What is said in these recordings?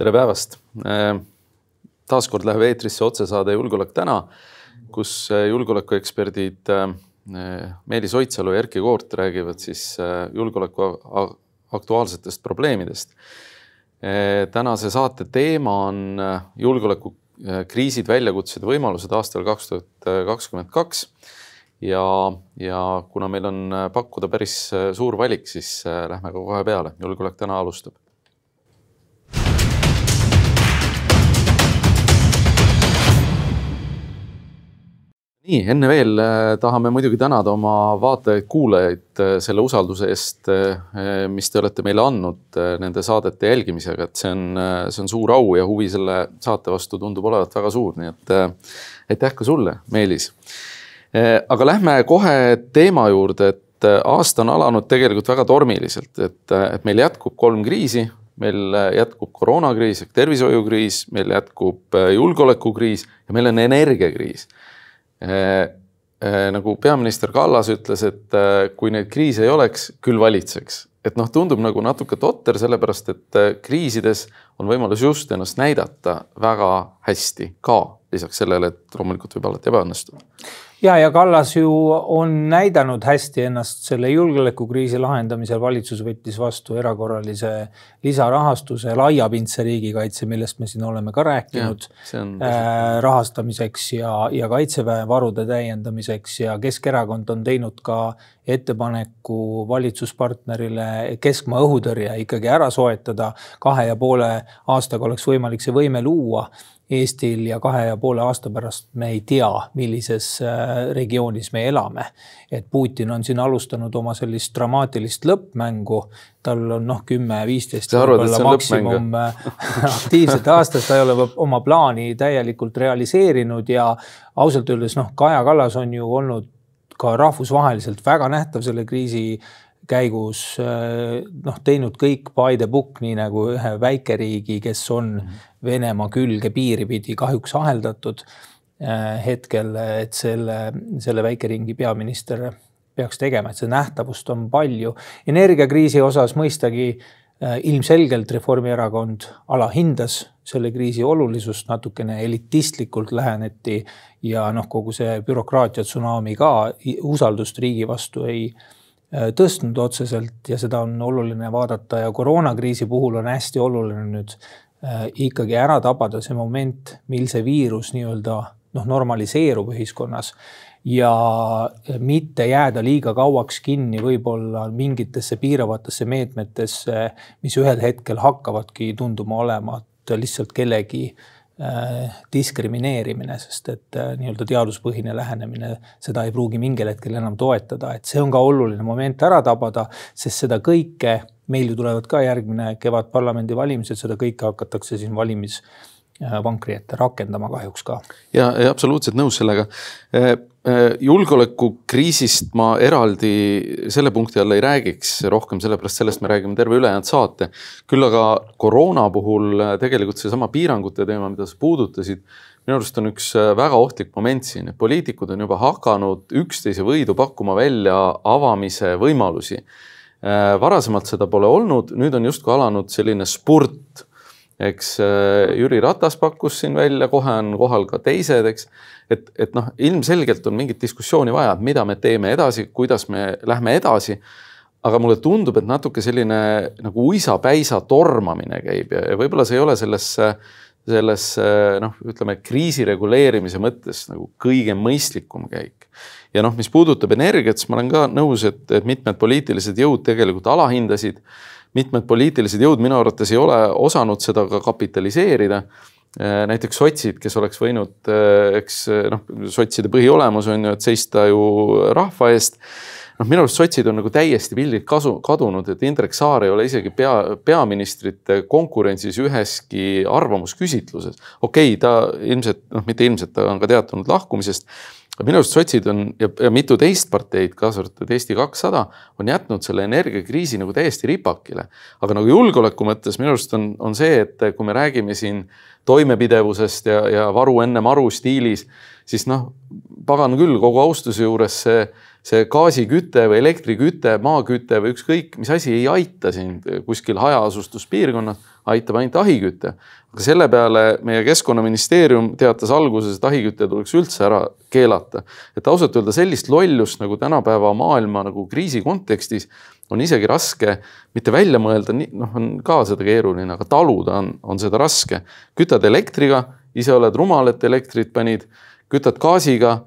tere päevast. taaskord läheb eetrisse otsesaade Julgeolek täna, kus julgeolekueksperdid Meelis Oidsalu ja Erkki Koort räägivad siis julgeoleku aktuaalsetest probleemidest. tänase saate teema on julgeolekukriisid, väljakutsed ja võimalused aastal kaks tuhat kakskümmend kaks ja, ja kuna meil on pakkuda päris suur valik, siis lähme kohe peale. julgeolek täna alustab nii enne veel äh, tahame muidugi tänada oma vaatajaid-kuulajaid äh, selle usalduse eest, äh, mis te olete meile andnud nende saadete jälgimisega, et see on, see on suur au ja huvi selle saate vastu tundub olevat väga suur, nii et aitäh ka sulle, Meelis. aga lähme kohe teema juurde, et aasta on alanud tegelikult väga tormiliselt, et, et meil jätkub kolm kriisi, meil jätkub koroonakriis ehk tervishoiukriis, meil jätkub julgeolekukriis ja meil on energiakriis nagu peaminister Kallas ütles, et äh, kui neid kriise ei oleks, küll valitseks. et noh, tundub nagu natuke totter, sellepärast et kriisides on võimalus just ennast näidata väga hästi ka lisaks sellele, et loomulikult võib alati ebaõnnestuda ja, ja Kallas ju on näidanud hästi ennast selle julgeolekukriisi lahendamisel. valitsus võttis vastu erakorralise lisarahastuse laiapindse riigikaitse, millest me siin oleme ka rääkinud. Äh, rahastamiseks ja, ja kaitseväe varude täiendamiseks ja Keskerakond on teinud ka ettepaneku valitsuspartnerile keskmaa õhutõrje ikkagi ära soetada. kahe ja poole aastaga oleks võimalik see võime luua Eestil ja kahe ja poole aasta pärast me ei tea, millises äh, regioonis me elame. et Putin on siin alustanud oma sellist dramaatilist lõppmängu, tal on noh, kümme, viisteist võib-olla maksimum äh, aktiivset aastat, ta ei ole oma plaani täielikult realiseerinud ja ausalt öeldes noh, Kaja Kallas on ju olnud ka rahvusvaheliselt väga nähtav selle kriisi käigus äh, noh, teinud kõik by the book, nii nagu ühe väikeriigi, kes on -hmm. Venemaa külge piiri pidi kahjuks aheldatud äh, hetkel, et selle, selle väikeringi peaminister peaks tegema, et seda nähtavust on palju. energiakriisi osas mõistagi äh, ilmselgelt Reformierakond alahindas selle kriisi olulisust, natukene elitistlikult läheneti ja noh, kogu see bürokraatia tsunami ka usaldust riigi vastu ei tõstnud otseselt ja seda on oluline vaadata ja koroonakriisi puhul on hästi oluline nüüd äh, ikkagi ära tabada see moment, mil see viirus nii-öelda noh, normaliseerub ühiskonnas ja mitte jääda liiga kauaks kinni võib-olla mingitesse piiravatesse meetmetesse, mis ühel hetkel hakkavadki tunduma olevat lihtsalt kellegi äh, Äh, diskrimineerimine, sest et äh, nii-öelda teaduspõhine lähenemine seda ei pruugi mingil hetkel enam toetada, et see on ka oluline moment ära tabada, sest seda kõike, meil ju tulevad ka järgmine kevad parlamendivalimised, seda kõike hakatakse siin valimis vankri ette rakendama kahjuks ka. ja absoluutselt nõus sellega. Äh, äh, julgeolekukriisist ma eraldi selle punkti all ei räägiks rohkem, sellepärast sellest me räägime terve ülejäänud saate. küll aga koroona puhul äh, tegelikult seesama piirangute teema, mida sa puudutasid, minu arust on üks väga ohtlik moment siin, et poliitikud on juba hakanud üksteise võidu pakkuma välja avamise võimalusi. varasemalt seda pole olnud, nüüd on justkui alanud selline spurt eks äh, Jüri Ratas pakkus siin välja, kohe on kohal ka teised, eks. et, et noh, ilmselgelt on mingit diskussiooni vaja, et mida me teeme edasi, kuidas me lähme edasi. aga mulle tundub, et natuke selline nagu uisapäisa tormamine käib ja, ja võib-olla see ei ole sellesse, sellesse noh, ütleme kriisi reguleerimise mõttes nagu kõige mõistlikum käik. ja noh, mis puudutab energiat, siis ma olen ka nõus, et, et mitmed poliitilised jõud tegelikult alahindasid mitmed poliitilised jõud minu arvates ei ole osanud seda ka kapitaliseerida. Äh, näiteks sotsid, kes oleks võinud, äh, eks noh, sotside põhiolemus on ju, et seista ju rahva eest noh, minu arust sotsid on nagu täiesti pildilt kasu, kadunud, et Indrek Saar ei ole isegi pea, peaministrite konkurentsis üheski arvamusküsitluses. okei okay,, ta ilmselt, noh, mitte ilmselt, ta on ka teatanud lahkumisest aga minu arust sotsid on ja, ja mitu teist parteid, kaasa arvatud Eesti kakssada, on jätnud selle energiakriisi nagu täiesti ripakile. aga nagu julgeoleku mõttes minu arust on, on see, et kui me räägime siin toimepidevusest ja, ja varu enne maru stiilis, siis noh, pagan küll, kogu austuse juures see, see gaasiküte või elektriküte, maaküte või ükskõik mis asi ei aita sind kuskil hajaasustuspiirkonnas, aitab ainult ahiküte. aga selle peale meie keskkonnaministeerium teatas alguses, et ahiküte tuleks üldse ära keelata. et ausalt öelda sellist lollust nagu tänapäeva maailma nagu kriisi kontekstis on isegi raske mitte välja mõelda, noh, on ka seda keeruline, aga taluda on, on seda raske. kütad elektriga, ise oled rumal, et elektrit panid, kütad gaasiga,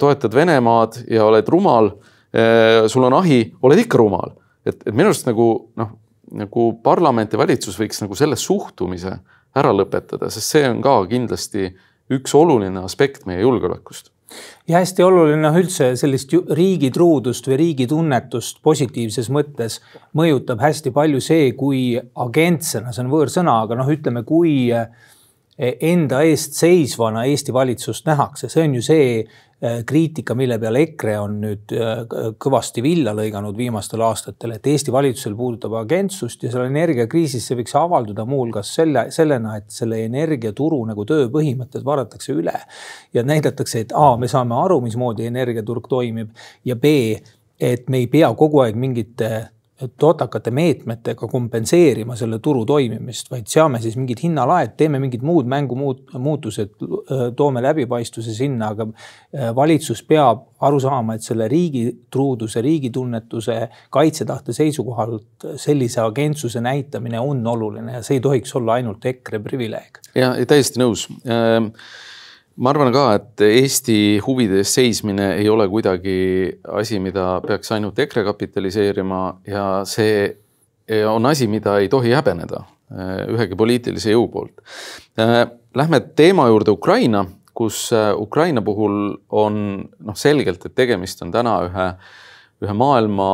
toetad Venemaad ja oled rumal. Eh, sul on ahi, oled ikka rumal, et, et minu arust nagu noh, nagu parlament ja valitsus võiks nagu selle suhtumise ära lõpetada, sest see on ka kindlasti üks oluline aspekt meie julgeolekust ja hästi oluline noh, üldse sellist riigitruudust või riigitunnetust positiivses mõttes mõjutab hästi palju see, kui agentsena, see on võõrsõna, aga noh, ütleme, kui enda eest seisvana Eesti valitsust nähakse, see on ju see Äh, kriitika, mille peale EKRE on nüüd äh, kõvasti villa lõiganud viimastel aastatel, et Eesti valitsusel puudutab agentsust ja seal energiakriisis see võiks avalduda muuhulgas selle, sellena, et selle energiaturu nagu tööpõhimõtted vaadatakse üle ja näidatakse, et A, me saame aru, mismoodi energiaturg toimib ja B, et me ei pea kogu aeg mingite totakate meetmetega kompenseerima selle turu toimimist, vaid seame siis mingid hinnalaed, teeme mingid muud mängumuut-, muutused, toome läbipaistvuse sinna, aga valitsus peab aru saama, et selle riigi truuduse, riigitunnetuse, kaitsetahte seisukohalt sellise agentsuse näitamine on oluline ja see ei tohiks olla ainult EKRE privileeg. ja, täiesti nõus ehm, ma arvan ka, et Eesti huvide eest seismine ei ole kuidagi asi, mida peaks ainult EKRE kapitaliseerima ja see on asi, mida ei tohi häbeneda eh, ühegi poliitilise jõu poolt. Eh, lähme teema juurde Ukraina, kus eh, Ukraina puhul on noh, selgelt, et tegemist on täna ühe, ühe maailma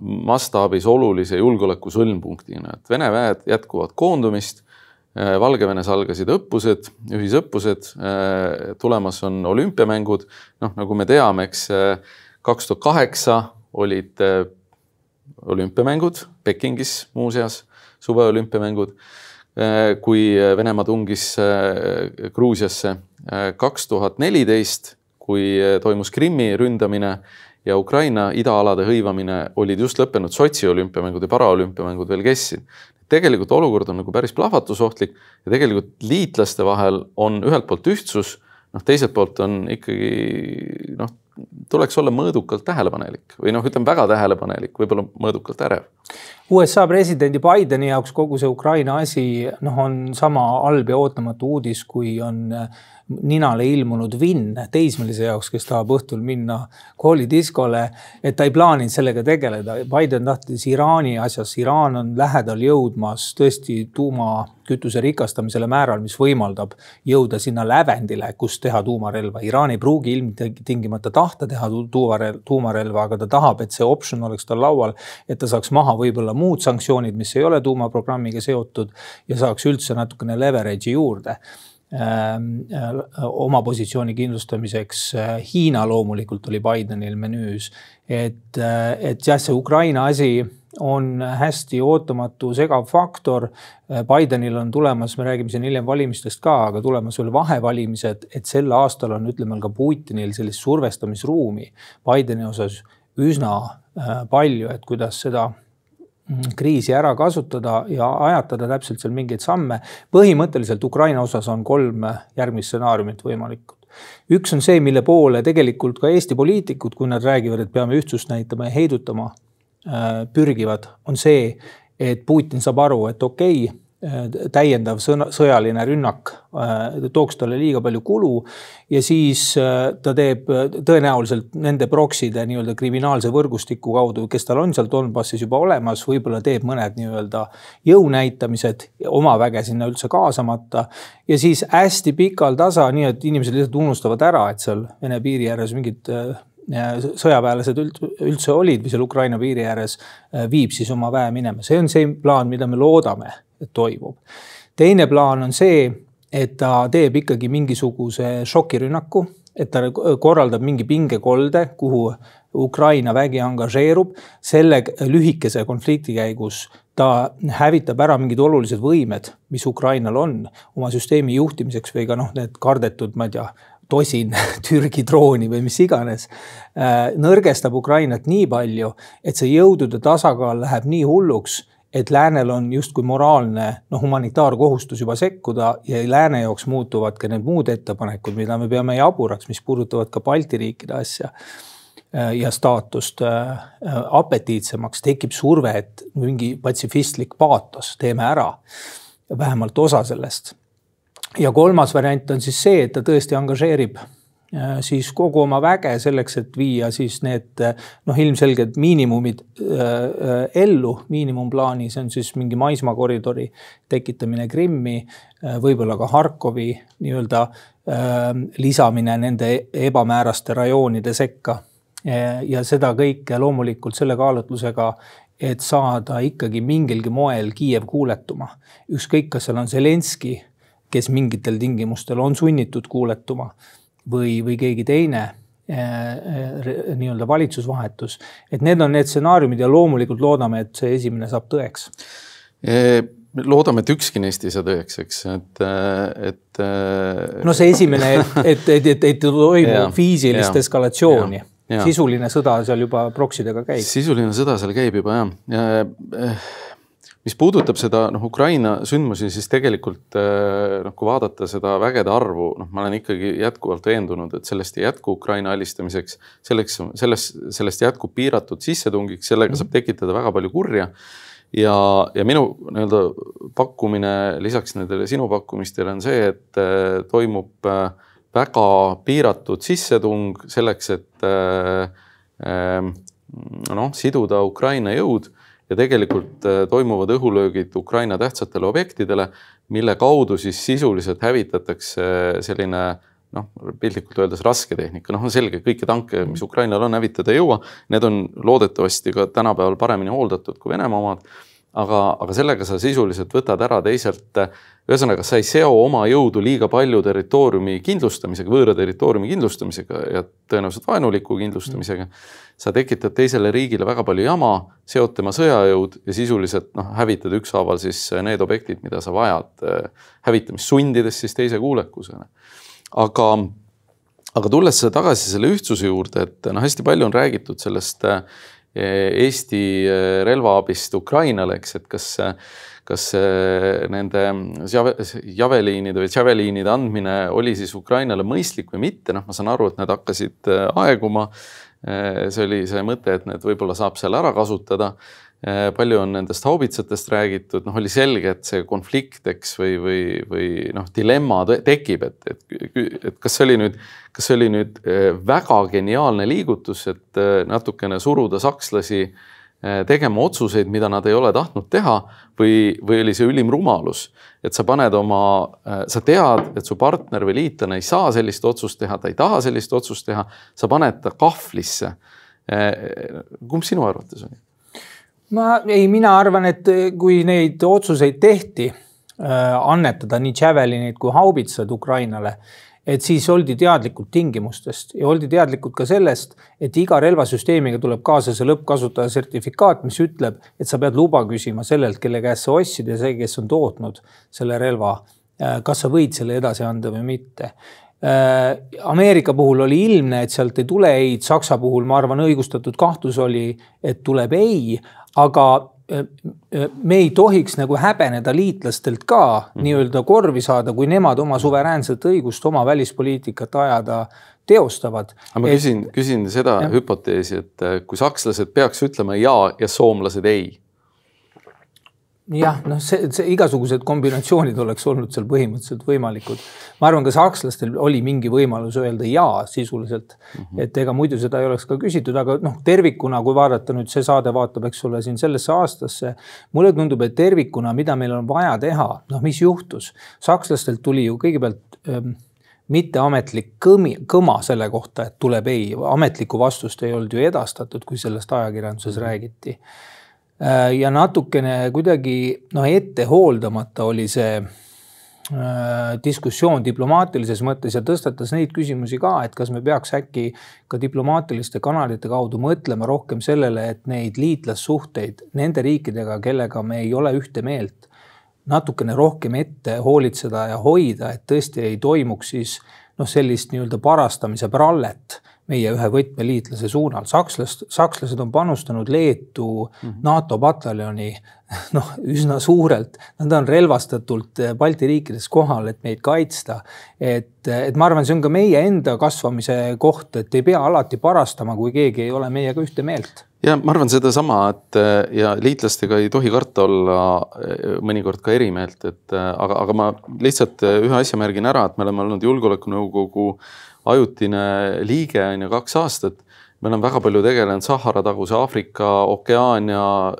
mastaabis olulise julgeoleku sõlmpunktina, et Vene väed jätkuvad koondumist Valgevenes algasid õppused, ühisõppused, äh, tulemas on olümpiamängud, noh, nagu me teame, eks äh, kaks tuhat kaheksa olid olümpiamängud Pekingis muuseas, suveolümpiamängud, kui Venemaa tungis Gruusiasse. kaks tuhat neliteist, kui toimus Krimmi ründamine ja Ukraina idaalade hõivamine, olid just lõppenud Sotši olümpiamängud ja paraolümpiamängud veel kestsid tegelikult olukord on nagu päris plahvatusohtlik ja tegelikult liitlaste vahel on ühelt poolt ühtsus, noh, teiselt poolt on ikkagi noh, tuleks olla mõõdukalt tähelepanelik või noh, ütleme väga tähelepanelik, võib-olla mõõdukalt ärev. USA presidendi Bideni jaoks kogu see Ukraina asi noh, on sama halb ja ootamatu uudis, kui on ninale ilmunud Vinn teismelise jaoks, kes tahab õhtul minna koolidiskole, et ta ei plaaninud sellega tegeleda. Biden tahtis Iraani asjas, Iraan on lähedal jõudmas tõesti tuumakütuse rikastamisele määral, mis võimaldab jõuda sinna lävendile, kus teha tuumarelva. Iraan ei pruugi ilmtingimata tahta teha tuumarelva, tuumarelva, aga ta tahab, et see optsioon oleks tal laual, et ta saaks maha võib-olla muud sanktsioonid, mis ei ole tuumaprogrammiga seotud ja saaks üldse natukene leverage'i juurde oma positsiooni kindlustamiseks. Äh, Hiina loomulikult oli Bidenil menüüs, et, äh, et jah, see Ukraina asi on hästi ootamatu segav faktor. Bidenil on tulemas, me räägime siin hiljem valimistest ka, aga tulemas veel vahevalimised, et sel aastal on, ütleme ka Putinil sellist survestamisruumi Bideni osas üsna palju, et kuidas seda. Kriisi ära kasutada ja ajatada täpselt seal mingeid samme. põhimõtteliselt Ukraina osas on kolm järgmist stsenaariumit võimalikud. üks on see, mille poole tegelikult ka Eesti poliitikud, kui nad räägivad, et peame ühtsust näitama ja heidutama, äh, pürgivad, on see, et Putin saab aru, et okei okay,, täiendav sõna, sõjaline rünnak äh, tooks talle liiga palju kulu ja siis äh, ta teeb tõenäoliselt nende prokside nii-öelda kriminaalse võrgustiku kaudu, kes tal on seal Donbassis juba olemas, võib-olla teeb mõned nii-öelda jõunäitamised, oma väge sinna üldse kaasamata ja siis hästi pikal tasa, nii et inimesed lihtsalt unustavad ära, et seal Vene piiri ääres mingid sõjaväelased üldse olid või seal Ukraina piiri ääres, viib siis oma väe minema, see on see plaan, mida me loodame toimub. teine plaan on see, et ta teeb ikkagi mingisuguse šokirünnaku, et ta korraldab mingi pingekolde, kuhu Ukraina vägi angažeerub. selle lühikese konflikti käigus ta hävitab ära mingid olulised võimed, mis Ukrainal on oma süsteemi juhtimiseks või ka noh, need kardetud, ma ei tea, tosin Türgi drooni või mis iganes, nõrgestab Ukrainat nii palju, et see jõudude tasakaal läheb nii hulluks et läänel on justkui moraalne noh, humanitaarkohustus juba sekkuda ja lääne jaoks muutuvad ka need muud ettepanekud, mida me peame jaburaks, mis puudutavad ka Balti riikide asja äh, ja staatust äh, apetiitsemaks, tekib surve, et mingi patsifistlik paatos, teeme ära. vähemalt osa sellest. ja kolmas variant on siis see, et ta tõesti angažeerib Äh, siis kogu oma väge selleks, et viia siis need noh, ilmselged miinimumid äh, ellu, miinimumplaani, see on siis mingi maismaakoridori tekitamine Krimmi, äh, võib-olla ka Harkovi nii-öelda lisamine nende ebamääraste rajoonide sekka. ja seda kõike loomulikult selle kaalutlusega, et saada ikkagi mingilgi moel Kiiev kuuletuma. ükskõik, kas seal on Zelenskõi, kes mingitel tingimustel on sunnitud kuuletuma või, või keegi teine eh, eh, nii-öelda valitsusvahetus. et need on need stsenaariumid ja loomulikult loodame, et see esimene saab tõeks e loodame, et ükski neist ei saa tõeks, eks, et, et. no see esimene, et, et, et, et, et ei toimu füüsilist eskalatsiooni. sisuline sõda seal juba proksidega käib. sisuline sõda seal käib juba jah ja, ja mis puudutab seda noh, Ukraina sündmusi, siis tegelikult äh, noh, kui vaadata seda vägede arvu, noh, ma olen ikkagi jätkuvalt veendunud, et sellest ei jätku Ukraina alistamiseks, selleks, sellest, sellest jätkub piiratud sissetungiks, sellega saab tekitada väga palju kurja. ja, ja minu nii-öelda pakkumine lisaks nendele sinu pakkumistele on see, et äh, toimub äh, väga piiratud sissetung selleks, et noh, siduda Ukraina jõud ja tegelikult äh, toimuvad õhulöögid Ukraina tähtsatele objektidele, mille kaudu siis sisuliselt hävitatakse selline noh, piltlikult öeldes rasketehnika, noh, on selge, kõiki tanke, mis Ukrainal on, hävitada ei jõua. Need on loodetavasti ka tänapäeval paremini hooldatud kui Venemaa omad aga, aga sellega sa sisuliselt võtad ära teiselt, ühesõnaga, sa ei seo oma jõudu liiga palju territooriumi kindlustamisega, võõra territooriumi kindlustamisega ja tõenäoliselt vaenuliku kindlustamisega. sa tekitad teisele riigile väga palju jama, seod tema sõjajõud ja sisuliselt noh, hävitad ükshaaval siis need objektid, mida sa vajad hävitamist, sundides siis teise kuulekusele. aga, aga tulles tagasi selle ühtsuse juurde, et noh, hästi palju on räägitud sellest äh, Eesti äh, relvaabist Ukrainale, eks, et kas, kas nende javeliinide või tšaveliinide andmine oli siis Ukrainale mõistlik või mitte, noh, ma saan aru, et need hakkasid äh, aeguma. see oli see mõte, et need võib-olla saab seal ära kasutada palju on nendest haubitsatest räägitud, noh, oli selge, et see konflikt, eks, või, või, või noh, dilemma tekib, et, et, et kas see oli nüüd, kas see oli nüüd äh, väga geniaalne liigutus, et äh, natukene suruda sakslasi tegema otsuseid, mida nad ei ole tahtnud teha või, või oli see ülim rumalus, et sa paned oma, sa tead, et su partner või liitlane ei saa sellist otsust teha, ta ei taha sellist otsust teha, sa paned ta kahvlisse. kumb sinu arvates oli? Ma ei, mina arvan, et eh, kui neid otsuseid tehti äh, annetada nii Javelinid kui haubitsad Ukrainale, et siis oldi teadlikud tingimustest ja oldi teadlikud ka sellest, et iga relvasüsteemiga tuleb kaasa see lõppkasutaja sertifikaat, mis ütleb, et sa pead luba küsima sellelt, kelle käest sa ostsid ja see, kes on tootnud selle relva. Äh, kas sa võid selle edasi anda või mitte äh, Ameerika puhul oli ilmne, et sealt ei tule ei-d, Saksa puhul ma arvan, õigustatud kahtlus oli, et tuleb ei, aga me ei tohiks nagu häbeneda liitlastelt ka mm nii-öelda korvi saada, kui nemad oma suveräänset õigust oma välispoliitikat ajada teostavad. aga ma et... küsin, küsin seda ja. hüpoteesi, et äh, kui sakslased peaks ütlema ja ja soomlased ei jah, noh, see, see igasugused kombinatsioonid oleks olnud seal põhimõtteliselt võimalikud. ma arvan, ka sakslastel oli mingi võimalus öelda jaa sisuliselt mm, -hmm. et ega muidu seda ei oleks ka küsitud, aga noh, tervikuna, kui vaadata nüüd see saade vaatab, eks ole, siin sellesse aastasse. mulle tundub, et tervikuna, mida meil on vaja teha, noh, mis juhtus, sakslastelt tuli ju kõigepealt ähm, mitteametlik kõmi, kõma selle kohta, et tuleb ei, ametlikku vastust ei olnud ju edastatud, kui sellest ajakirjanduses -hmm. räägiti ja natukene kuidagi noh, ette hooldamata oli see äh, diskussioon diplomaatilises mõttes ja tõstatas neid küsimusi ka, et kas me peaks äkki ka diplomaatiliste kanalite kaudu mõtlema rohkem sellele, et neid liitlassuhteid nende riikidega, kellega me ei ole ühte meelt, natukene rohkem ette hoolitseda ja hoida, et tõesti ei toimuks siis noh, sellist nii-öelda parastamise prallet meie ühe võtmeliitlase suunal. sakslast, sakslased on panustanud Leetu mm -hmm. NATO pataljoni noh, üsna suurelt. Nad on relvastatult Balti riikides kohal, et meid kaitsta. et, et ma arvan, see on ka meie enda kasvamise koht, et ei pea alati parastama, kui keegi ei ole meiega ühte meelt ja ma arvan sedasama, et ja liitlastega ei tohi karta olla mõnikord ka eri meelt, et aga, aga ma lihtsalt ühe asja märgin ära, et me oleme olnud Julgeolekunõukogu ajutine liige on ju kaks aastat. me oleme väga palju tegelenud Sahara taguse Aafrika, Okeaania,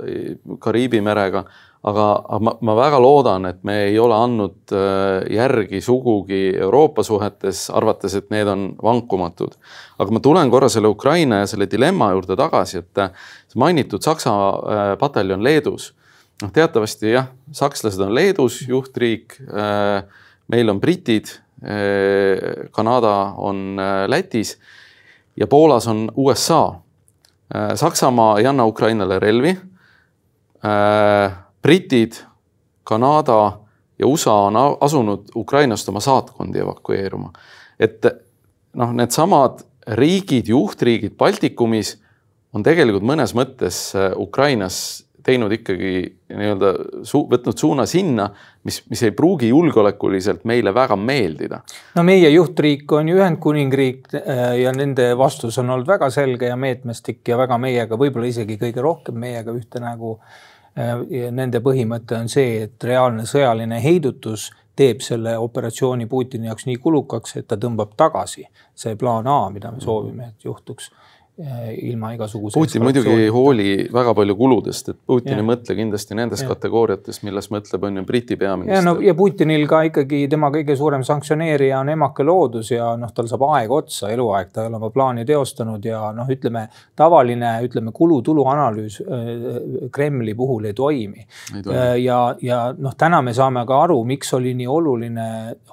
Kariibi merega. aga, aga ma, ma väga loodan, et me ei ole andnud äh, järgi sugugi Euroopa suhetes, arvates, et need on vankumatud. aga ma tulen korra selle Ukraina ja selle dilemma juurde tagasi, et äh, mainitud Saksa äh, pataljon Leedus noh, teatavasti jah, sakslased on Leedus juhtriik, meil on britid Kanada on äh, Lätis ja Poolas on USA. Äh, Saksamaa ei anna Ukrainale relvi. britid, Kanada ja USA on asunud Ukrainast oma saatkondi evakueeruma. et noh, needsamad riigid, juhtriigid Baltikumis on tegelikult mõnes mõttes Ukrainas teinud ikkagi nii-öelda su võtnud suuna sinna, mis, mis ei pruugi julgeolekuliselt meile väga meeldida. no meie juhtriik on ju Ühendkuningriik äh, ja nende vastus on olnud väga selge ja meetmestik ja väga meiega, võib-olla isegi kõige rohkem meiega ühte nägu. Äh, nende põhimõte on see, et reaalne sõjaline heidutus teeb selle operatsiooni Putini jaoks nii kulukaks, et ta tõmbab tagasi. see plaan A, mida me soovime, et juhtuks ilma igasuguse. Putin muidugi ei hooli väga palju kuludest, et Putin ja. ei mõtle kindlasti nendes ja. kategooriates, milles mõtleb, on ju Briti peaminister. ja no ja Putinil ka ikkagi tema kõige suurem sanktsioneerija on emake loodus ja noh, tal saab aeg otsa, eluaeg, ta ei ole oma plaani teostanud ja noh, ütleme tavaline, ütleme kulu-tulu analüüs äh, Kremli puhul ei toimi. Äh, ja, ja noh, täna me saame ka aru, miks oli nii oluline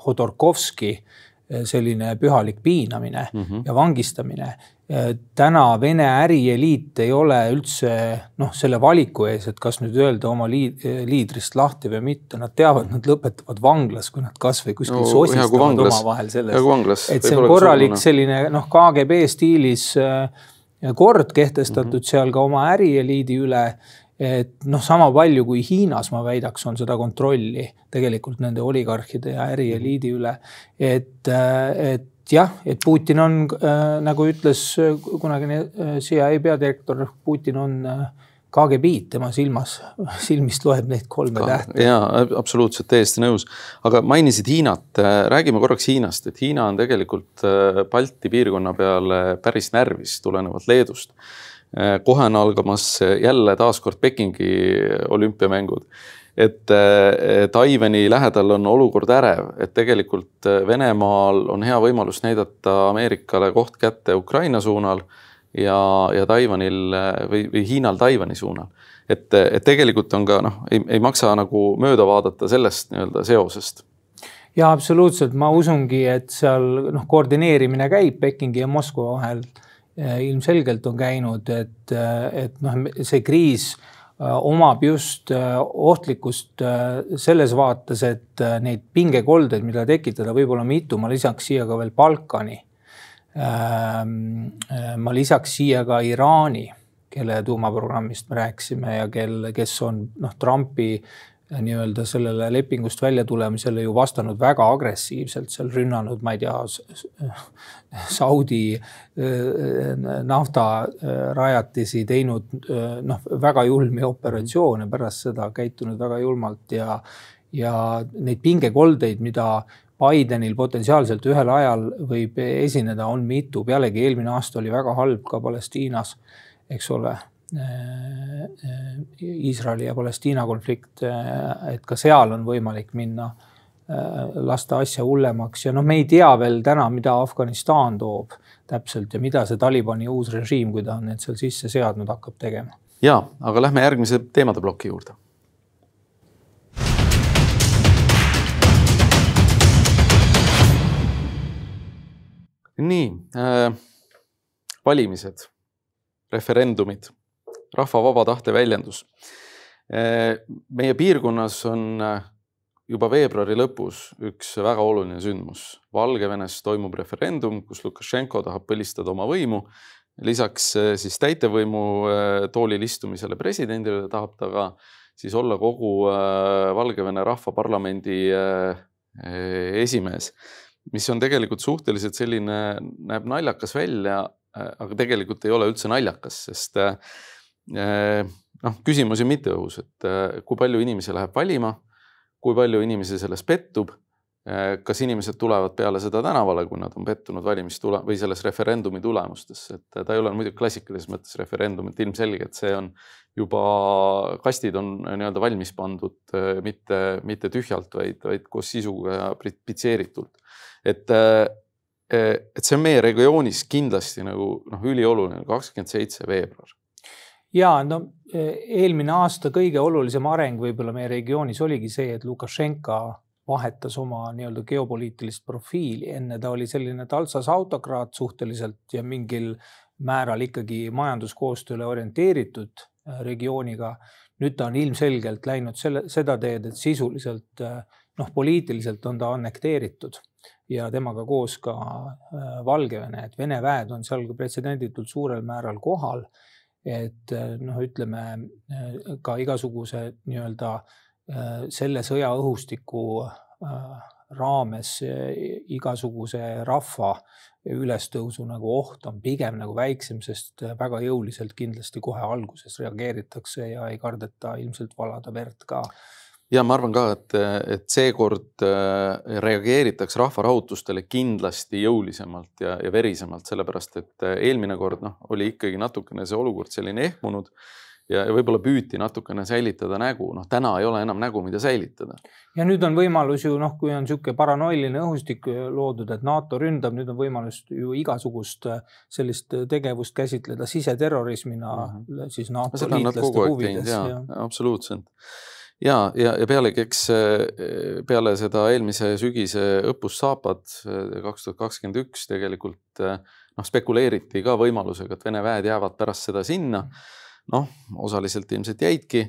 Hodorkovski selline pühalik piinamine mm -hmm. ja vangistamine täna Vene ärieliit ei ole üldse noh, selle valiku ees, et kas nüüd öelda oma liid, liidrist lahti või mitte, nad teavad, nad lõpetavad vanglas, kui nad kasvõi kuskil no, sosistavad omavahel sellest. et see on korralik selline noh, KGB stiilis äh, kord kehtestatud mm -hmm. seal ka oma ärieliidi üle et noh, sama palju kui Hiinas, ma väidaks, on seda kontrolli tegelikult nende oligarhide ja ärieliidi üle. et, äh, et jah, et Putin on äh, nagu ütles äh, kunagine äh, CIA peadirektor, Putin on äh, KGB-d tema silmas, silmist loeb neid kolme tähte. ja absoluutselt täiesti nõus, aga mainisid Hiinat, räägime korraks Hiinast, et Hiina on tegelikult Balti piirkonna peale päris närvis tulenevalt Leedust. Kohe on algamas jälle taaskord Pekingi olümpiamängud et Taiwan'i lähedal on olukord ärev, et tegelikult äh, Venemaal on hea võimalus näidata Ameerikale koht kätte Ukraina suunal ja, ja Taiwan'il äh, või, või Hiinal Taiwan'i suunal. et, et tegelikult on ka noh, ei, ei maksa nagu mööda vaadata sellest nii-öelda seosest ja absoluutselt, ma usungi, et seal noh, koordineerimine käib Pekingi ja Moskva vahel. Äh, ilmselgelt on käinud, et, et noh, see kriis Äh, omab just äh, ohtlikkust äh, selles vaates, et neid pingekoldeid, mida tekitada, võib olla mitu, ma lisaks siia ka veel Balkani. Ähm, ma lisaks siia ka Iraani, kelle tuumaprogrammist me rääkisime ja kel, kes on noh, Trumpi nii-öelda sellele lepingust välja tulemisele ju vastanud väga agressiivselt, seal rünnanud, ma ei tea, Saudi äh, naftarajatisi, teinud äh, noh, väga julmi operatsioone pärast seda, käitunud väga julmalt ja, ja neid pingekoldeid, mida Bidenil potentsiaalselt ühel ajal võib esineda, on mitu, pealegi eelmine aasta oli väga halb ka Palestiinas, eks ole. Äh, äh, Iisraeli ja Palestiina konflikt, äh, et ka seal on võimalik minna, lasta asja hullemaks ja noh, me ei tea veel täna, mida Afganistan toob täpselt ja mida see Talibani uus režiim, kui ta on need seal sisse seadnud, hakkab tegema. ja, aga lähme järgmise teemade ploki juurde. nii äh,, valimised, referendumid rahva vaba tahte väljendus. meie piirkonnas on juba veebruari lõpus üks väga oluline sündmus. Valgevenes toimub referendum, kus Lukašenko tahab põlistada oma võimu. lisaks siis täitevvõimu toolil istumisele presidendile tahab ta ka siis olla kogu Valgevene Rahvaparlamendi esimees, mis on tegelikult suhteliselt selline, näeb naljakas välja, aga tegelikult ei ole üldse naljakas, sest noh, küsimusi mitte õhus, et kui palju inimesi läheb valima kui palju inimesi selles pettub. Eh, kas inimesed tulevad peale seda tänavale, kui nad on pettunud valimistule või selles referendumi tulemustesse, et ta ei ole muidugi klassikalises mõttes referendum, et ilmselge, et see on juba, kastid on nii-öelda valmis pandud mitte, mitte tühjalt, vaid, vaid koos sisuga ja pitseeritult. et, et see on meie regioonis kindlasti nagu noh, ülioluline, kakskümmend seitse veebruar ja no e, eelmine aasta kõige olulisem areng võib-olla meie regioonis oligi see, et Lukašenka vahetas oma nii-öelda geopoliitilist profiili, enne ta oli selline taltsas autokraat suhteliselt ja mingil määral ikkagi majanduskoostööle orienteeritud e, regiooniga. nüüd ta on ilmselgelt läinud selle, seda teed, et sisuliselt e, noh, poliitiliselt on ta annekteeritud ja temaga koos ka Valgevene, et Vene väed on seal pretsedenditult suurel määral kohal et äh, noh, ütleme äh, ka igasuguse nii-öelda äh, selle sõja õhustiku raames igasuguse rahva ülestõusu nagu oht on pigem nagu väiksem, sest väga jõuliselt kindlasti kohe alguses reageeritakse ja ei kardeta ilmselt valada verd ka ja ma arvan ka, et, et seekord äh, reageeritakse rahvarahutustele kindlasti jõulisemalt ja, ja verisemalt, sellepärast et äh, eelmine kord noh, oli ikkagi natukene see olukord selline ehmunud ja, ja võib-olla püüti natukene säilitada nägu, noh, täna ei ole enam nägu, mida säilitada. ja nüüd on võimalus ju noh, kui on niisugune paranoiline õhustik loodud, et NATO ründab, nüüd on võimalus ju igasugust äh, sellist tegevust käsitleda siseterrorismina mm -hmm. siis NATO liitlaste huvides. absoluutselt ja, ja, ja pealegi, eks eh, peale seda eelmise sügise õppust Saapad eh, kaks tuhat kakskümmend üks tegelikult eh, noh, spekuleeriti ka võimalusega, et Vene väed jäävad pärast seda sinna. noh, osaliselt ilmselt jäidki.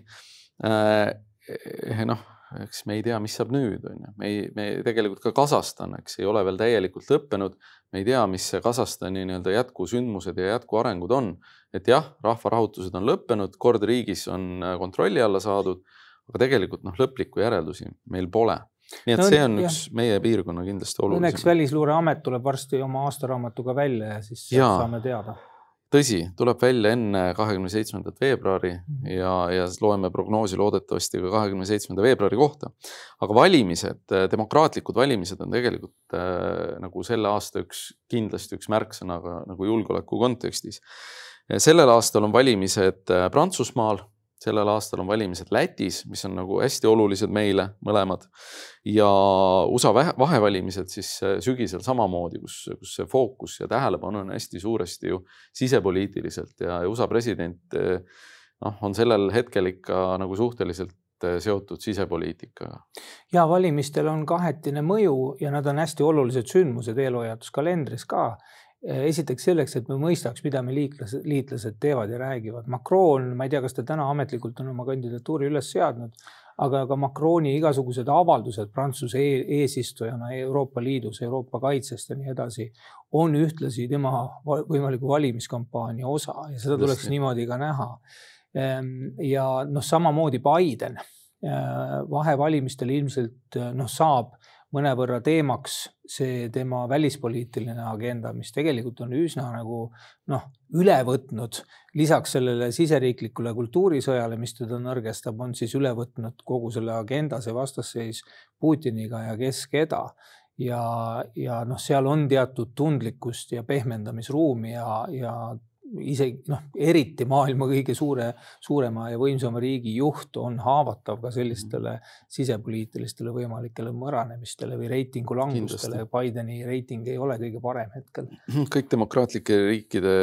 noh, eks me ei tea, mis saab nüüd, on ju, me ei, me tegelikult ka Kasahstan, eks ei ole veel täielikult lõppenud. me ei tea, mis see Kasahstani nii-öelda jätkusündmused ja jätkuarengud on. et jah, rahvarahutused on lõppenud, kord riigis on kontrolli alla saadud aga tegelikult noh, lõplikku järeldusi meil pole. nii et no, see on jah. üks meie piirkonna kindlasti olulisem. Õnneks Välisluureamet tuleb varsti oma aastaraamatuga välja ja siis ja. saame teada tõsi, tuleb välja enne kahekümne seitsmendat veebruari -hmm. ja, ja loeme prognoosi loodetavasti ka kahekümne seitsmenda veebruari kohta. aga valimised, demokraatlikud valimised on tegelikult äh, nagu selle aasta üks, kindlasti üks märksõna ka nagu julgeoleku kontekstis. sellel aastal on valimised äh, Prantsusmaal sellel aastal on valimised Lätis, mis on nagu hästi olulised meile mõlemad. ja USA vahevalimised siis äh, sügisel samamoodi, kus, kus see fookus ja tähelepanu on hästi suuresti ju sisepoliitiliselt ja USA president äh, noh, on sellel hetkel ikka nagu suhteliselt äh, seotud sisepoliitikaga. ja valimistel on kahetine mõju ja nad on hästi olulised sündmused eelhoiatuskalendris ka esiteks selleks, et me mõistaks, mida me liitlased, liitlased teevad ja räägivad. Macron, ma ei tea, kas ta täna ametlikult on oma kandidatuuri üles seadnud, aga ka Macroni igasugused avaldused Prantsuse e eesistujana Euroopa Liidus, Euroopa kaitsest ja nii edasi, on ühtlasi tema võimaliku valimiskampaania osa ja seda tuleks Just. niimoodi ka näha. Ehm, ja noh, samamoodi Biden eh, vahevalimistel ilmselt noh, saab mõnevõrra teemaks see tema välispoliitiline agenda, mis tegelikult on üsna nagu noh, üle võtnud. lisaks sellele siseriiklikule kultuurisõjale, mis teda nõrgestab, on siis üle võtnud kogu selle agenda, see vastasseis Putiniga ja kes keda ja, ja noh, seal on teatud tundlikkust ja pehmendamisruumi ja, ja isegi noh, eriti maailma kõige suure, suurema ja võimsama riigi juht on haavatav ka sellistele sisepoliitilistele võimalikele mõranemistele või reitingu langustele. Bideni reiting ei ole kõige parem hetkel. kõik demokraatlike riikide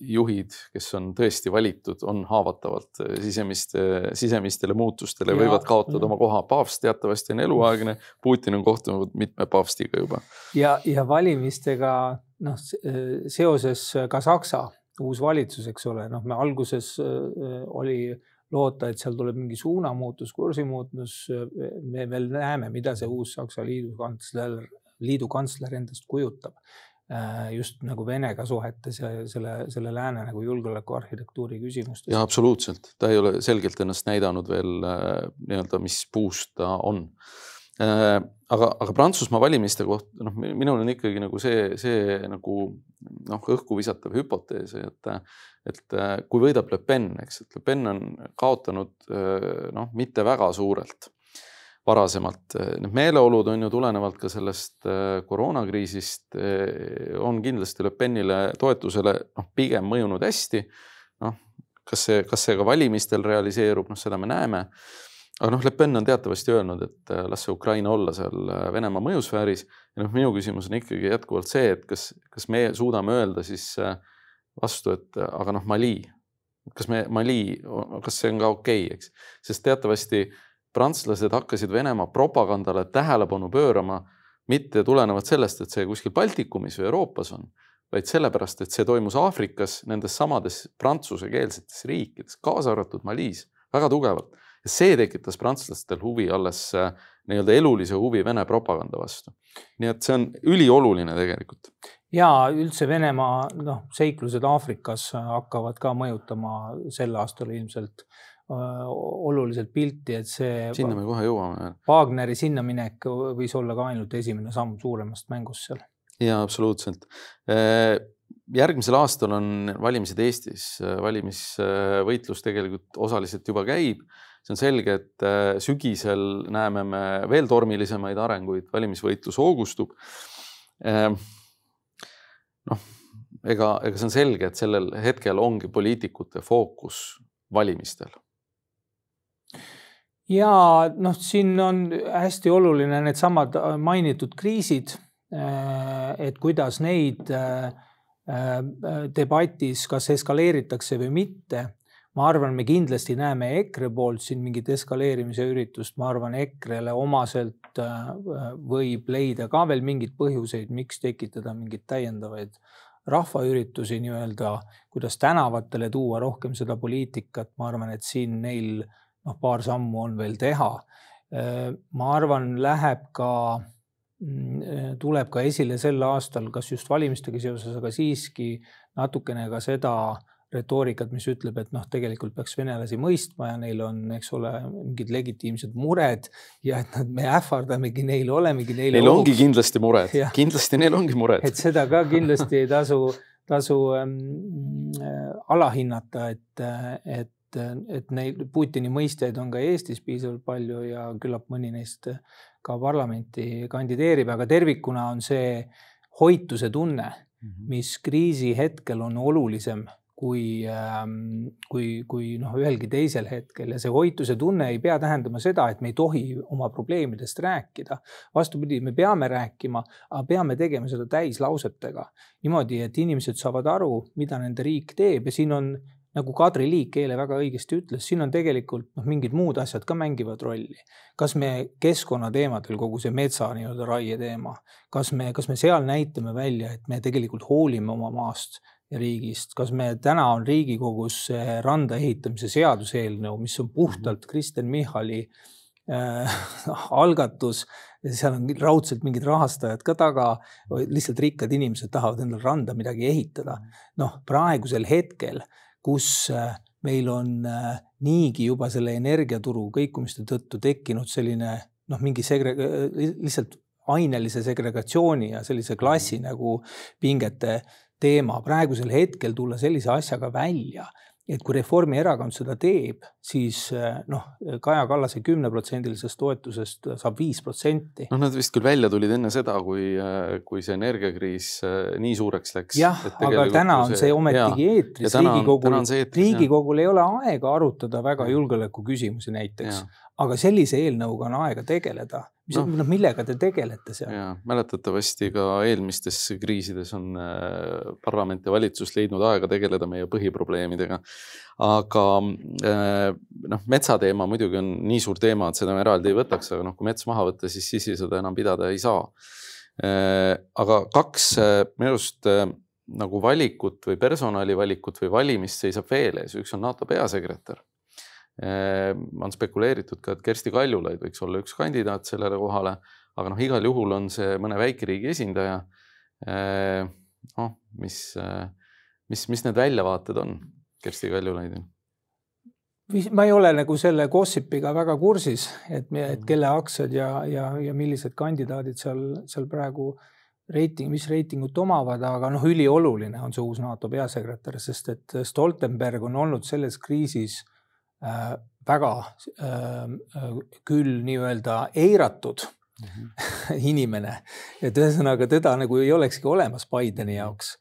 juhid, kes on tõesti valitud, on haavatavalt sisemiste, sisemistele muutustele, võivad kaotada oma koha. paavst teatavasti on eluaegne, Putin on kohtunud mitme paavstiga juba. ja, ja valimistega noh, seoses ka Saksa uus valitsus, eks ole, noh, me alguses oli loota, et seal tuleb mingi suunamuutus, kursimuutus. me veel näeme, mida see uus Saksa liidu kantsler, liidu kantsler endast kujutab Äh, just nagu Venega suhetes ja selle, selle lääne nagu julgeolekuarhitektuuri küsimustes. ja absoluutselt, ta ei ole selgelt ennast näidanud veel äh, nii-öelda, mis puust ta on. Äh, aga, aga Prantsusmaa valimiste kohta, noh, minul on ikkagi nagu see, see nagu noh, õhku visatav hüpotees, et, et kui võidab Le Pen, eks, et Le Pen on kaotanud noh, mitte väga suurelt varasemalt. Need meeleolud on ju tulenevalt ka sellest äh, koroonakriisist, äh, on kindlasti Le Penile toetusele noh, pigem mõjunud hästi. noh, kas see, kas see ka valimistel realiseerub, noh, seda me näeme. Aga noh, Le Pen on teatavasti öelnud, et äh, las see Ukraina olla seal Venemaa mõjusfääris. ja noh, minu küsimus on ikkagi jätkuvalt see, et kas, kas me suudame öelda siis vastu, et aga noh, Mali, kas me Mali, kas see on ka okei okay,, eks, sest teatavasti prantslased hakkasid Venemaa propagandale tähelepanu pöörama mitte tulenevalt sellest, et see kuskil Baltikumis või Euroopas on, vaid sellepärast, et see toimus Aafrikas nendes samades prantsusekeelsetes riikides, kaasa arvatud Malis, väga tugevalt. See tekitas prantslastel huvi alles äh, nii-öelda elulise huvi Vene propaganda vastu. nii et see on ülioluline tegelikult. ja üldse Venemaa noh, seiklused Aafrikas hakkavad ka mõjutama sel aastal ilmselt Äh, oluliselt pilti, et see. sinna me kohe jõuame. Wagneri sinnaminek võis olla ka ainult esimene samm suuremast mängust seal. ja absoluutselt. Äh, järgmisel aastal on valimised Eestis, valimisvõitlus tegelikult osaliselt juba käib. See on selge, et äh, sügisel näeme me veel tormilisemaid arenguid, valimisvõitlus hoogustub. noh, ega, ega see on selge, et sellel hetkel ongi poliitikute fookus valimistel ja noh, siin on hästi oluline needsamad äh, mainitud kriisid. Äh, et kuidas neid debatis, kas eskaleeritakse või mitte. Ma arvan, me kindlasti näeme EKRE poolt siin mingit eskaleerimise üritust, ma arvan, EKRE-le omaselt võib leida ka veel mingeid põhjuseid, miks tekitada mingeid täiendavaid rahvaüritusi nii-öelda, kuidas tänavatele tuua rohkem seda poliitikat, ma arvan, et siin neil noh, paar sammu on veel teha. ma arvan, läheb ka, mm, tuleb ka esile sel aastal, kas just valimistega seoses, aga siiski natukene ka seda retoorikat, mis ütleb, et noh, tegelikult peaks venelasi mõistma ja neil on, eks ole, mingid legitiimsed mured ja et nad, me ähvardamegi neil, olemegi neile. Neil ongi kindlasti mured, kindlasti neil ongi mured. et seda ka kindlasti ei tasu, tasu ähm, äh, alahinnata, et, et et, et neid Putini mõistjaid on ka Eestis piisavalt palju ja küllap mõni neist ka parlamenti kandideerib, aga tervikuna on see hoituse tunne, mhm. mis kriisi hetkel on olulisem kui, ähm, kui, kui noh, ühelgi teisel hetkel ja see hoituse tunne ei pea tähendama seda, et me ei tohi oma probleemidest rääkida. vastupidi, me peame rääkima, aga peame tegema seda täislausetega niimoodi, et inimesed saavad aru, mida nende riik teeb ja siin on nagu Kadri Liik eile väga õigesti ütles, siin on tegelikult noh, mingid muud asjad ka mängivad rolli. kas me keskkonnateemadel, kogu see metsa nii-öelda raie teema, kas me, kas me seal näitame välja, et me tegelikult hoolime oma maast riigist, kas me täna on Riigikogus randa ehitamise seaduseelnõu, mis on puhtalt mhm. Kristen Michali äh, algatus, seal on raudselt mingid rahastajad ka taga, lihtsalt rikkad inimesed tahavad endale randa midagi ehitada. noh, praegusel hetkel äh, kus äh, meil on äh, niigi juba selle energiaturu kõikumiste tõttu tekkinud selline noh, mingi segre-, lihtsalt ainelise segregatsiooni ja sellise klassi nagu pingete teema. praegusel hetkel tulla sellise asjaga välja et kui Reformierakond seda teeb, siis eh, noh, Kaja Kallase kümneprotsendilisest toetusest saab viis protsenti. noh, nad vist küll välja tulid enne seda, kui, eh, kui see energiakriis eh, nii suureks läks. jah, aga täna on see ometigi eetris, Riigikogul, Riigikogul ei ole aega arutada väga julgeoleku küsimusi näiteks, aga sellise eelnõuga on aega tegeleda mis no., noh, millega te tegelete seal? mäletatavasti ka eelmistes kriisides on äh, parlament ja valitsus leidnud aega tegeleda meie põhiprobleemidega. aga äh, noh, metsateema muidugi on nii suur teema, et seda me eraldi ei võtaks, aga noh, kui mets maha võtta, siis sisisõda enam pidada ei saa. Äh, aga kaks minu arust nagu valikut või personalivalikut või valimist seisab veel ees, üks on NATO peasekretär on spekuleeritud ka, et Kersti Kaljulaid võiks olla üks kandidaat sellele kohale, aga noh, igal juhul on see mõne väikeriigi esindaja. noh, mis, mis, mis need väljavaated on Kersti Kaljulaidil? ma ei ole nagu selle gossipiga väga kursis, et, et kelle aktsiad ja, ja, ja millised kandidaadid seal, seal praegu reiting, mis reitingut omavad, aga noh, ülioluline on see uus NATO peasekretär, sest et Stoltenberg on olnud selles kriisis äh, väga äh, küll nii-öelda eiratud mm -hmm. inimene, et ühesõnaga teda nagu ei olekski olemas Bideni jaoks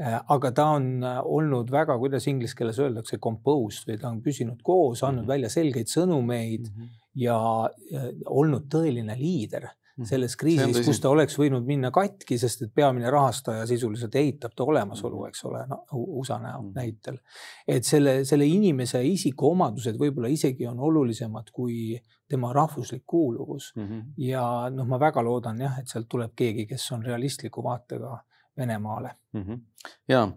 Äh, aga ta on äh, olnud väga, kuidas inglise keeles öeldakse, composed või ta on püsinud koos, andnud -hmm. välja selgeid sõnumeid mm -hmm. ja, olnud tõeline liider mhm. Selles kriisis, kus ta oleks võinud minna katki, sest et peamine rahastaja sisuliselt eitab ta olemasolu, mhm. eks ole no,, USA näol mm. näitel. et selle, selle inimese isikuomadused võib-olla isegi on olulisemad kui tema rahvuslik kuuluvus mm. -hmm. ja noh, ma väga loodan jah, et sealt tuleb keegi, kes on realistliku vaatega Venemaale mm. -hmm. ja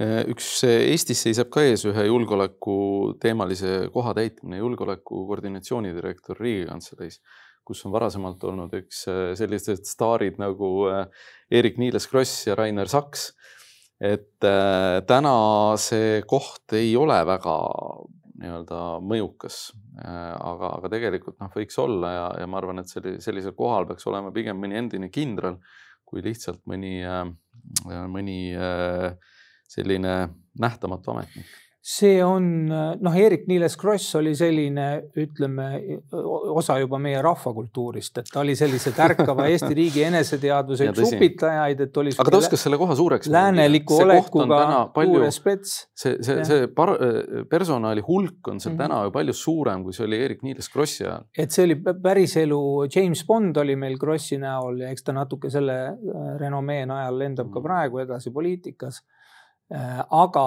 eh, üks Eestis seisab ka ees ühe julgeolekuteemalise koha täitmine, julgeoleku koordinatsioonidirektor Riigikantseleis, kus on varasemalt olnud üks eh, sellised staarid nagu Eerik-Niiles Kross ja Rainer Saks. et täna see koht ei ole väga nii-öelda mõjukas, aga, aga tegelikult noh, võiks olla ja, ja ma arvan, et selli, sellisel kohal peaks olema pigem mõni endine kindral kui lihtsalt mõni, äh, mõni äh, selline nähtamatu ametnik see on noh, Eerik-Niiles Kross oli selline, ütleme osa juba meie rahvakultuurist, et ta oli sellise tärkava Eesti riigi eneseteadvuse üks upitajaid, et oli. aga ta oskas selle koha suureks. lääneliku olekuga kuure spets. see, see, see par, personali hulk on seal mm -hmm. täna ju palju suurem, kui see oli Eerik-Niiles Krossi ajal. et see oli päriselu, James Bond oli meil Krossi näol ja eks ta natuke selle äh, renomee najal lendab mm -hmm. ka praegu edasi poliitikas aga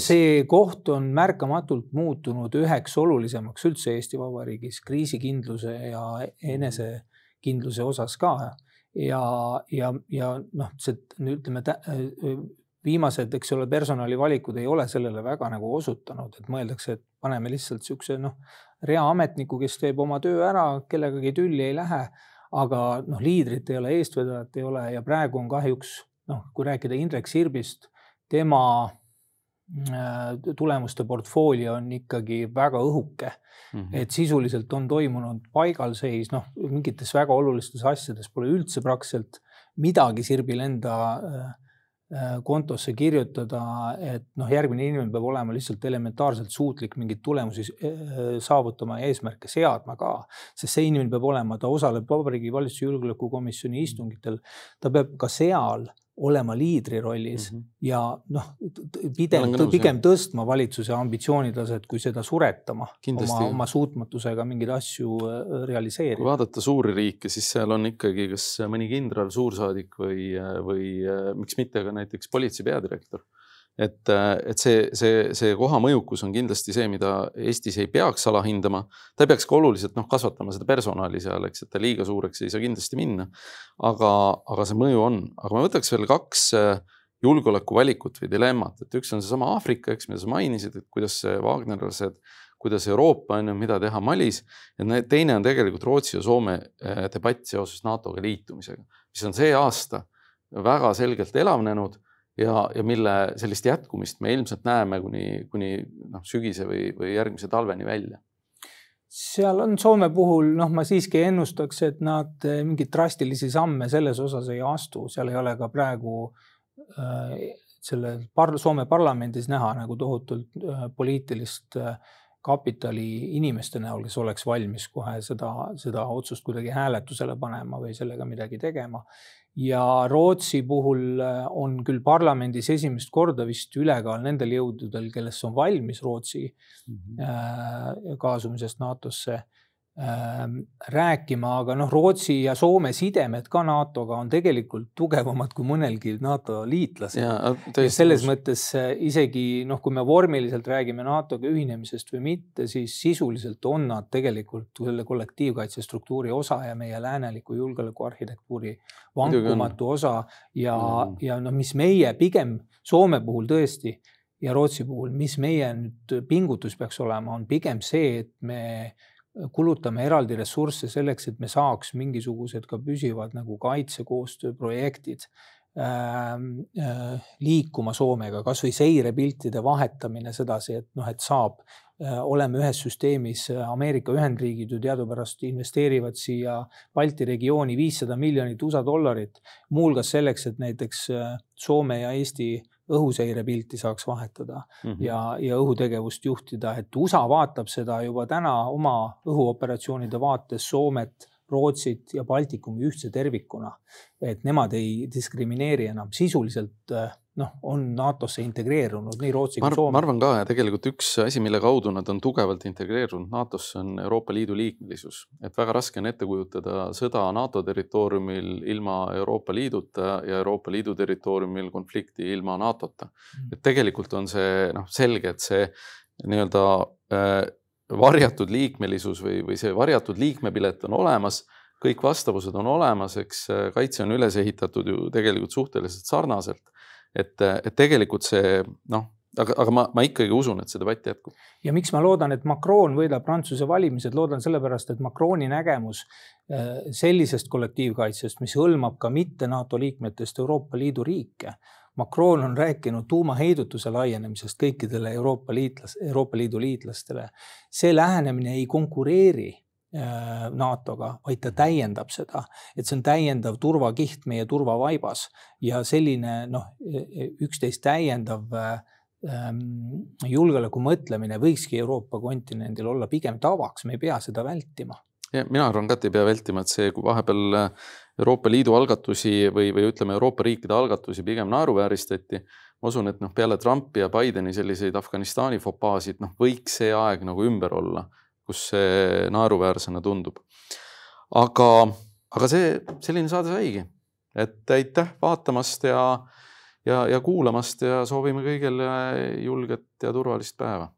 see koht on märkamatult muutunud üheks olulisemaks üldse Eesti Vabariigis kriisikindluse ja enesekindluse osas ka. ja, ja, ja noh, see ütleme viimased, eks ole, personalivalikud ei ole sellele väga nagu osutanud, et mõeldakse, et paneme lihtsalt niisuguse noh, reaametniku, kes teeb oma töö ära, kellegagi tülli ei lähe. aga noh, liidrit ei ole, eestvedajat ei ole ja praegu on kahjuks noh, kui rääkida Indrek Sirbist tema äh, tulemuste portfoolio on ikkagi väga õhuke mm. -hmm. et sisuliselt on toimunud paigalseis, noh, mingites väga olulistes asjades pole üldse praktiliselt midagi Sirbil enda äh, äh, kontosse kirjutada, et noh, järgmine inimene peab olema lihtsalt elementaarselt suutlik mingeid tulemusi saavutama ja eesmärke seadma ka. sest see inimene peab olema, ta osaleb Vabariigi Valitsuse Julgeolekukomisjoni istungitel, ta peab ka seal olema liidri rollis mm -hmm. ja noh, pigem, pigem tõstma valitsuse ambitsioonitaset, kui seda suretama Kindlasti. oma, oma suutmatusega mingeid asju äh, realiseerida. kui vaadata suuri riike, siis seal on ikkagi kas mõni kindral, suursaadik või, või äh, miks mitte ka näiteks politsei peadirektor et, et see, see, see koha mõjukus on kindlasti see, mida Eestis ei peaks alahindama. ta peaks ka oluliselt noh, kasvatama seda personali seal, eks, et ta liiga suureks ei saa kindlasti minna. aga, aga see mõju on, aga ma võtaks veel kaks äh, julgeolekuvalikut või dilemmat, et üks on seesama Aafrika, eks, mida sa mainisid, et kuidas Wagnerlased, kuidas Euroopa on ju, mida teha Malis. ja teine on tegelikult Rootsi ja Soome äh, debatt seoses NATO-ga liitumisega, mis on see aasta väga selgelt elavnenud ja, ja mille sellist jätkumist me ilmselt näeme kuni, kuni noh, sügise või, või järgmise talveni välja. Seal on Soome puhul, noh, ma siiski ennustaks, et nad eh, mingeid drastilisi samme selles osas ei astu, seal ei ole ka praegu äh, selle par Soome parlamendis näha nagu tohutult äh, poliitilist äh, kapitali inimeste näol, kes oleks valmis kohe seda, seda otsust kuidagi hääletusele panema või sellega midagi tegema ja Rootsi puhul äh, on küll parlamendis esimest korda vist ülekaal nendel jõududel, kellest on valmis Rootsi mm -hmm. kaasumisest NATO-sse rääkima, aga noh, Rootsi ja Soome sidemed ka NATO-ga on tegelikult tugevamad kui mõnelgi NATO liitlasel. ja selles mõttes äh, isegi noh, kui me vormiliselt räägime NATO-ga ühinemisest või mitte, siis sisuliselt on nad tegelikult selle kollektiivkaitse struktuuri osa ja meie lääneliku julgeolekuarhitektuuri vankumatu osa ja mm., ja noh, mis meie pigem Soome puhul tõesti ja Rootsi puhul, mis meie nüüd pingutus peaks olema, on pigem see, et me kulutame eraldi ressursse selleks, et me saaks mingisugused ka püsivad nagu kaitsekoostööprojektid ähm, äh, liikuma Soomega, kasvõi seirepiltide vahetamine sedasi, et noh, et saab, äh, oleme ühes süsteemis, Ameerika Ühendriigid ju teadupärast investeerivad siia Balti regiooni viissada miljonit USA dollarit, muuhulgas selleks, et näiteks äh, Soome ja Eesti õhuseirepilti saaks vahetada mm -hmm. ja, ja õhutegevust juhtida, et USA vaatab seda juba täna oma õhuoperatsioonide vaates Soomet, Rootsit ja Baltikumi ühtse tervikuna. et nemad ei diskrimineeri enam sisuliselt noh, on NATO-sse integreerunud nii Rootsi kui Soome. ma arvan ka ja tegelikult üks asi, mille kaudu nad on tugevalt integreerunud NATO-sse, on Euroopa Liidu liikmelisus. et väga raske on ette kujutada sõda NATO territooriumil ilma Euroopa Liiduta ja Euroopa Liidu territooriumil konflikti ilma NATO-ta. Mm. et tegelikult on see noh, selge, et see nii-öelda äh, varjatud liikmelisus või, või see varjatud liikmepilet on olemas kõik vastavused on olemas, eks äh, kaitse on üles ehitatud ju tegelikult suhteliselt sarnaselt et, et tegelikult see noh, aga, aga ma, ma ikkagi usun, et see debatt jätkub. ja miks ma loodan, et Macron võidab Prantsuse valimised, loodan sellepärast, et Macroni nägemus äh, sellisest kollektiivkaitsest, mis hõlmab ka mitte NATO liikmetest Euroopa Liidu riike. Macron on rääkinud tuumaheidutuse laienemisest kõikidele Euroopa liitlas, Euroopa Liidu liitlastele. see lähenemine ei konkureeri NATO-ga, vaid ta täiendab seda, et see on täiendav turvakiht meie turvavaibas ja selline noh, üksteist täiendav ähm, julgeoleku mõtlemine võikski Euroopa kontinendil olla pigem tavaks, me ei pea seda vältima. ja mina arvan ka, et ei pea vältima, et see, kui vahepeal Euroopa Liidu algatusi või, või ütleme, Euroopa riikide algatusi pigem naeruvääristati. ma usun, et noh, peale Trumpi ja Bideni selliseid Afganistani fopaasid, noh, võiks see aeg nagu ümber olla kus see naeruväärsena tundub. aga, aga see, selline saade saigi, et aitäh vaatamast ja, ja, ja kuulamast ja soovime kõigile julget ja turvalist päeva